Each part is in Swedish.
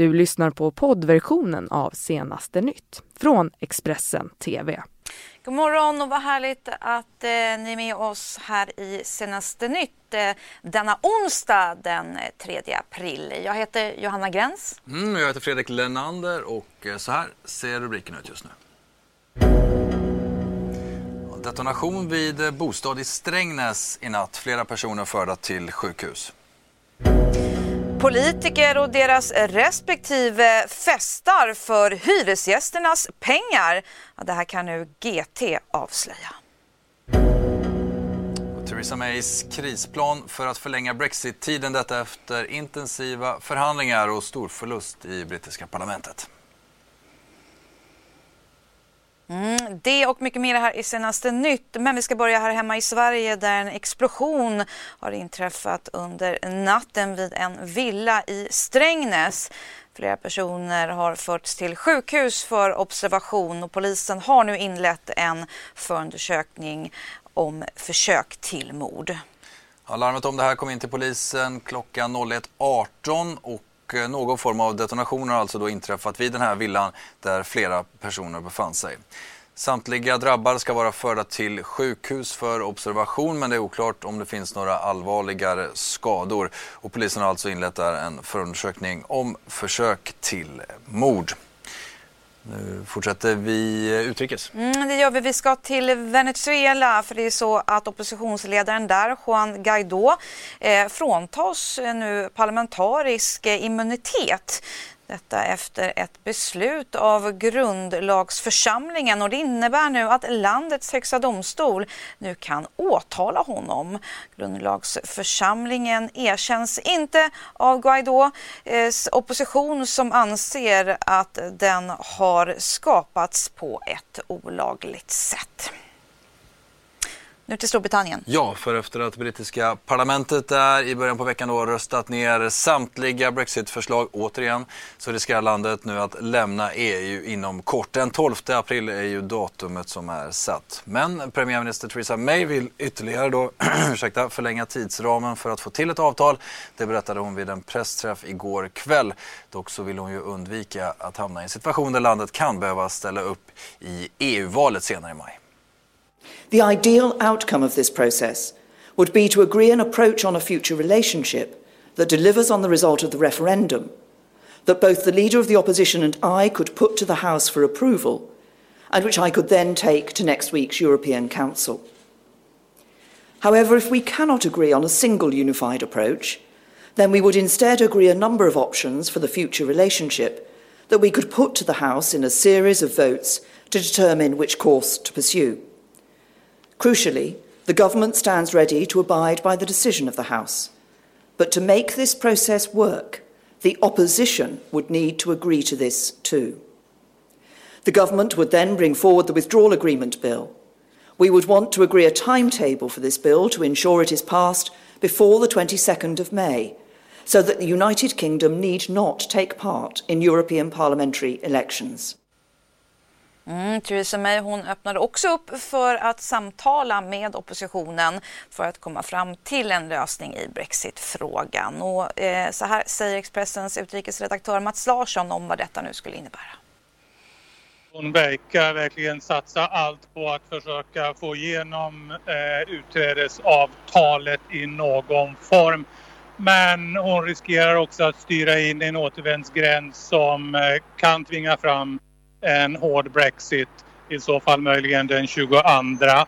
Du lyssnar på poddversionen av Senaste nytt från Expressen TV. God morgon och vad härligt att eh, ni är med oss här i Senaste nytt eh, denna onsdag den 3 april. Jag heter Johanna Gräns. Mm, jag heter Fredrik Lennander och eh, så här ser rubriken ut just nu. Detonation vid bostad i Strängnäs i natt. Flera personer förda till sjukhus. Politiker och deras respektive festar för hyresgästernas pengar. Ja, det här kan nu GT avslöja. Theresa Mays krisplan för att förlänga Brexit-tiden detta efter intensiva förhandlingar och stor förlust i brittiska parlamentet. Mm, det och mycket mer här i senaste nytt. Men vi ska börja här hemma i Sverige där en explosion har inträffat under natten vid en villa i Strängnäs. Flera personer har förts till sjukhus för observation och polisen har nu inlett en förundersökning om försök till mord. Ja, larmet om det här kom in till polisen klockan 01.18 och Eh, någon form av detonation har alltså då inträffat vid den här villan där flera personer befann sig. Samtliga drabbade ska vara förda till sjukhus för observation men det är oklart om det finns några allvarligare skador. Och polisen har alltså inlett en förundersökning om försök till mord. Nu fortsätter vi utrikes. Mm, det gör vi. Vi ska till Venezuela för det är så att oppositionsledaren där, Juan Guaidó, eh, fråntas nu parlamentarisk immunitet. Detta efter ett beslut av grundlagsförsamlingen och det innebär nu att landets högsta domstol nu kan åtala honom. Grundlagsförsamlingen erkänns inte av Guaidós eh, opposition som anser att den har skapats på ett olagligt sätt. Nu till Storbritannien. Ja, för efter att brittiska parlamentet där i början på veckan då röstat ner samtliga Brexit-förslag återigen så riskerar landet nu att lämna EU inom kort. Den 12 april är ju datumet som är satt. Men premiärminister Theresa May vill ytterligare då ursäkta, förlänga tidsramen för att få till ett avtal. Det berättade hon vid en pressträff igår kväll. Dock så vill hon ju undvika att hamna i en situation där landet kan behöva ställa upp i EU-valet senare i maj. The ideal outcome of this process would be to agree an approach on a future relationship that delivers on the result of the referendum, that both the Leader of the Opposition and I could put to the House for approval, and which I could then take to next week's European Council. However, if we cannot agree on a single unified approach, then we would instead agree a number of options for the future relationship that we could put to the House in a series of votes to determine which course to pursue. Crucially, the government stands ready to abide by the decision of the House. But to make this process work, the opposition would need to agree to this too. The government would then bring forward the withdrawal agreement bill. We would want to agree a timetable for this bill to ensure it is passed before the 22nd of May, so that the United Kingdom need not take part in European parliamentary elections. Mm, Theresa May hon öppnade också upp för att samtala med oppositionen för att komma fram till en lösning i Brexitfrågan. Och, eh, så här säger Expressens utrikesredaktör Mats Larsson om vad detta nu skulle innebära. Hon verkar verkligen satsa allt på att försöka få igenom eh, utträdesavtalet i någon form. Men hon riskerar också att styra in i en återvändsgränd som eh, kan tvinga fram en hård Brexit. I så fall möjligen den 22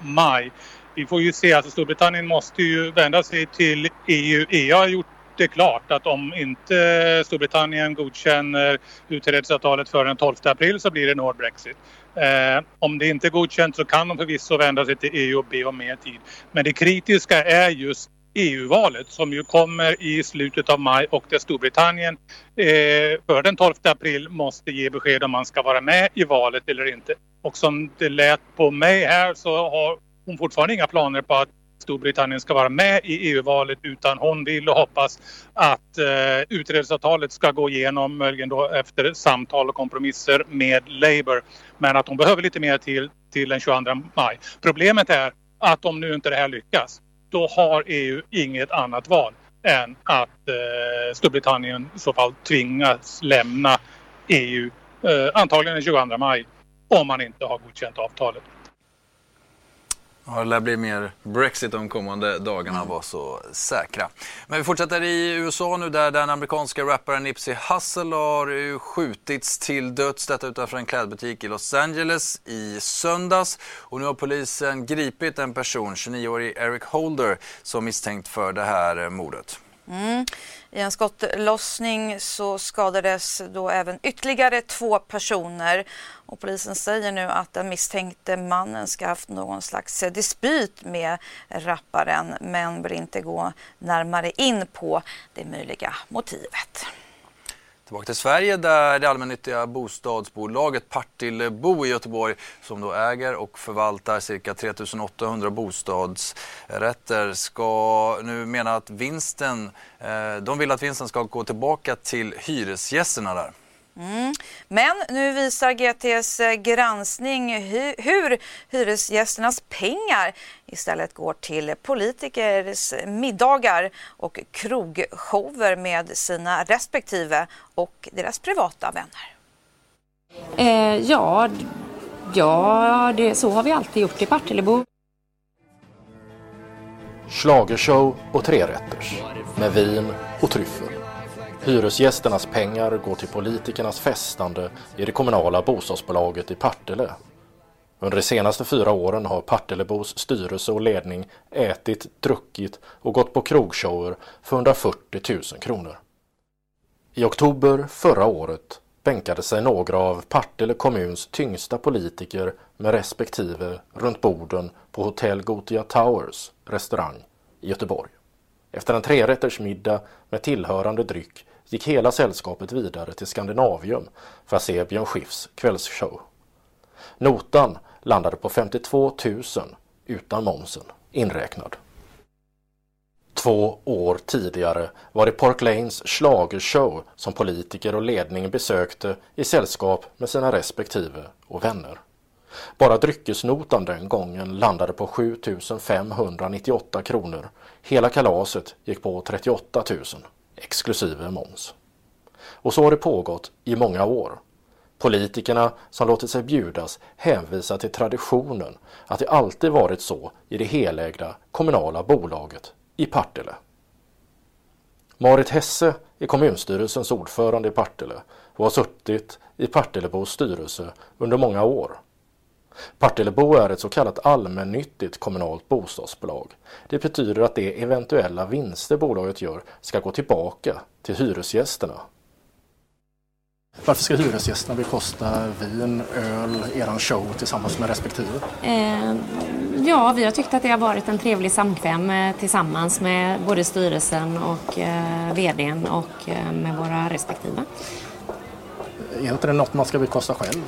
maj. Vi får ju se, alltså Storbritannien måste ju vända sig till EU. EU har gjort det klart att om inte Storbritannien godkänner utträdesavtalet före den 12 april så blir det en hård Brexit. Eh, om det inte är godkänt så kan de förvisso vända sig till EU och be om mer tid. Men det kritiska är just EU-valet som ju kommer i slutet av maj och där Storbritannien eh, för den 12 april måste ge besked om man ska vara med i valet eller inte. Och som det lät på mig här så har hon fortfarande inga planer på att Storbritannien ska vara med i EU-valet utan hon vill och hoppas att eh, utredningsavtalet ska gå igenom möjligen då efter samtal och kompromisser med Labour. Men att hon behöver lite mer till, till den 22 maj. Problemet är att om nu inte det här lyckas då har EU inget annat val. än att eh, Storbritannien i så fall tvingas lämna EU eh, antagligen den 22 maj om man inte har godkänt avtalet. Ja, det lär bli mer Brexit de kommande dagarna, var så säkra. Men vi fortsätter i USA nu där den amerikanska rapparen Nipsey Hussle har skjutits till döds. Detta utanför en klädbutik i Los Angeles i söndags. Och nu har polisen gripit en person, 29-årig Eric Holder, som misstänkt för det här mordet. Mm. I en skottlossning så skadades då även ytterligare två personer och polisen säger nu att den misstänkte mannen ska haft någon slags dispyt med rapparen men vill inte gå närmare in på det möjliga motivet. Tillbaka till Sverige där det allmännyttiga bostadsbolaget Partillebo i Göteborg som då äger och förvaltar cirka 3800 bostadsrätter ska nu mena att vinsten, eh, de vill att vinsten ska gå tillbaka till hyresgästerna där. Mm. Men nu visar GTs eh, granskning hur hyresgästernas pengar istället går till politikers middagar och krogshower med sina respektive och deras privata vänner. Eh, ja, ja det, så har vi alltid gjort i Partillebo. Schlagershow och trerätters med vin och tryffel. Hyresgästernas pengar går till politikernas festande i det kommunala bostadsbolaget i Partille. Under de senaste fyra åren har Partillebos styrelse och ledning ätit, druckit och gått på krogshower för 140 000 kronor. I oktober förra året bänkade sig några av Partille kommuns tyngsta politiker med respektive runt borden på Hotell Gotia Towers restaurang i Göteborg. Efter en trerättersmiddag med tillhörande dryck gick hela sällskapet vidare till Skandinavium för att se Björn Skifs kvällsshow. Notan landade på 52 000 utan momsen inräknad. Två år tidigare var det Park Lanes schlagershow som politiker och ledning besökte i sällskap med sina respektive och vänner. Bara dryckesnotan den gången landade på 7 598 kronor. Hela kalaset gick på 38 000 exklusive moms. Och så har det pågått i många år. Politikerna som låtit sig bjudas hänvisar till traditionen att det alltid varit så i det helägda kommunala bolaget i Partille. Marit Hesse är kommunstyrelsens ordförande i Partille och har suttit i Partillebos styrelse under många år. Partillebo är ett så kallat allmännyttigt kommunalt bostadsbolag. Det betyder att de eventuella vinster bolaget gör ska gå tillbaka till hyresgästerna. Varför ska hyresgästerna bekosta vin, öl, eran show tillsammans med respektive? Eh, ja, vi har tyckt att det har varit en trevlig samkväm eh, tillsammans med både styrelsen och eh, VDn och eh, med våra respektive. Är inte det något man ska bekosta själv?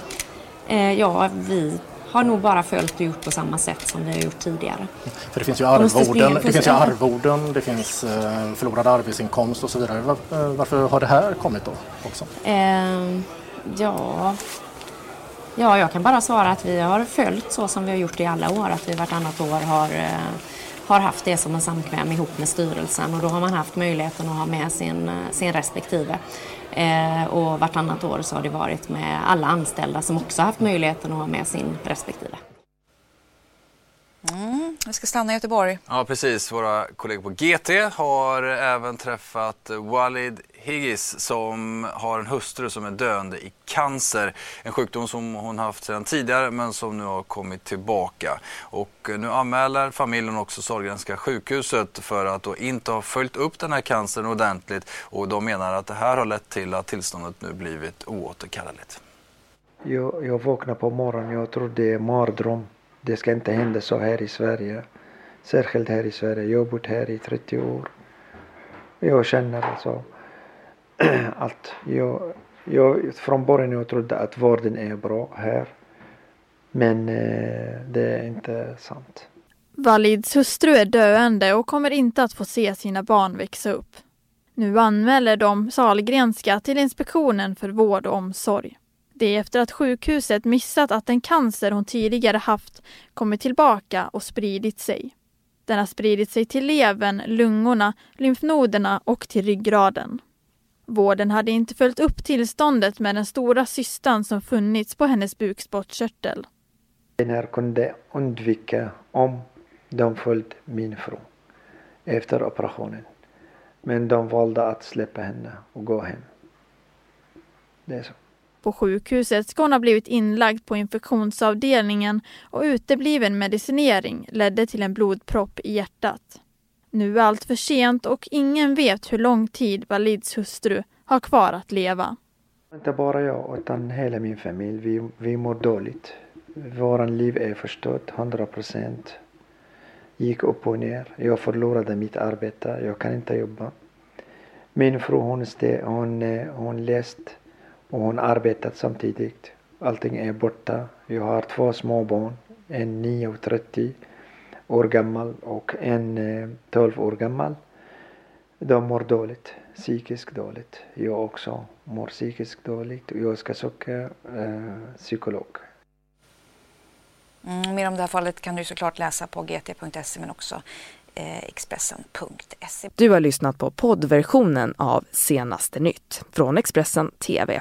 Eh, ja, vi har nog bara följt och gjort på samma sätt som vi har gjort tidigare. För det finns ju arvoden, det finns ju arvoden, det finns eh, förlorad arbetsinkomst och så vidare. Var, eh, varför har det här kommit då också? Eh, ja, ja, jag kan bara svara att vi har följt så som vi har gjort i alla år, att vi vartannat år har eh, har haft det som en samkväm ihop med styrelsen och då har man haft möjligheten att ha med sin, sin respektive. Eh, och vartannat år så har det varit med alla anställda som också haft möjligheten att ha med sin respektive. Mm, vi ska stanna i Göteborg. Ja, precis. Våra kollegor på GT har även träffat Walid Higgis som har en hustru som är döende i cancer. En sjukdom som hon haft sedan tidigare men som nu har kommit tillbaka. Och nu anmäler familjen också Sahlgrenska sjukhuset för att då inte ha följt upp den här cancern ordentligt och de menar att det här har lett till att tillståndet nu blivit oåterkalleligt. Jag, jag vaknade på morgonen, jag trodde det är mardröm. Det ska inte hända så här i Sverige. Särskilt här i Sverige. Jag har bott här i 30 år. Jag känner alltså att jag, jag från början jag trodde att vården är bra här. Men eh, det är inte sant. Valids hustru är döende och kommer inte att få se sina barn växa upp. Nu anmäler de Salgrenska till Inspektionen för vård och omsorg. Det efter att sjukhuset missat att den cancer hon tidigare haft kommit tillbaka och spridit sig. Den har spridit sig till levern, lungorna, lymfnoderna och till ryggraden. Vården hade inte följt upp tillståndet med den stora cystan som funnits på hennes bukspottkörtel. Den här kunde undvika om de följt min fru efter operationen. Men de valde att släppa henne och gå hem. Det är så. På sjukhuset ska hon ha blivit inlagd på infektionsavdelningen och utebliven medicinering ledde till en blodpropp i hjärtat. Nu är allt för sent och ingen vet hur lång tid Walids hustru har kvar att leva. Inte bara jag utan hela min familj. Vi, vi mår dåligt. Våran liv är förstört, 100 procent. Gick upp och ner. Jag förlorade mitt arbete. Jag kan inte jobba. Min fru hon, hon, eh, hon läste och hon arbetat samtidigt. Allting är borta. Jag har två små barn. En 9 och 30 år gammal och en 12 år gammal. De mår dåligt, psykiskt dåligt. Jag också mår psykiskt dåligt och jag ska söka eh, psykolog. Mm, mer om det här fallet kan du såklart läsa på gt.se men också eh, Expressen.se. Du har lyssnat på poddversionen av Senaste nytt från Expressen TV.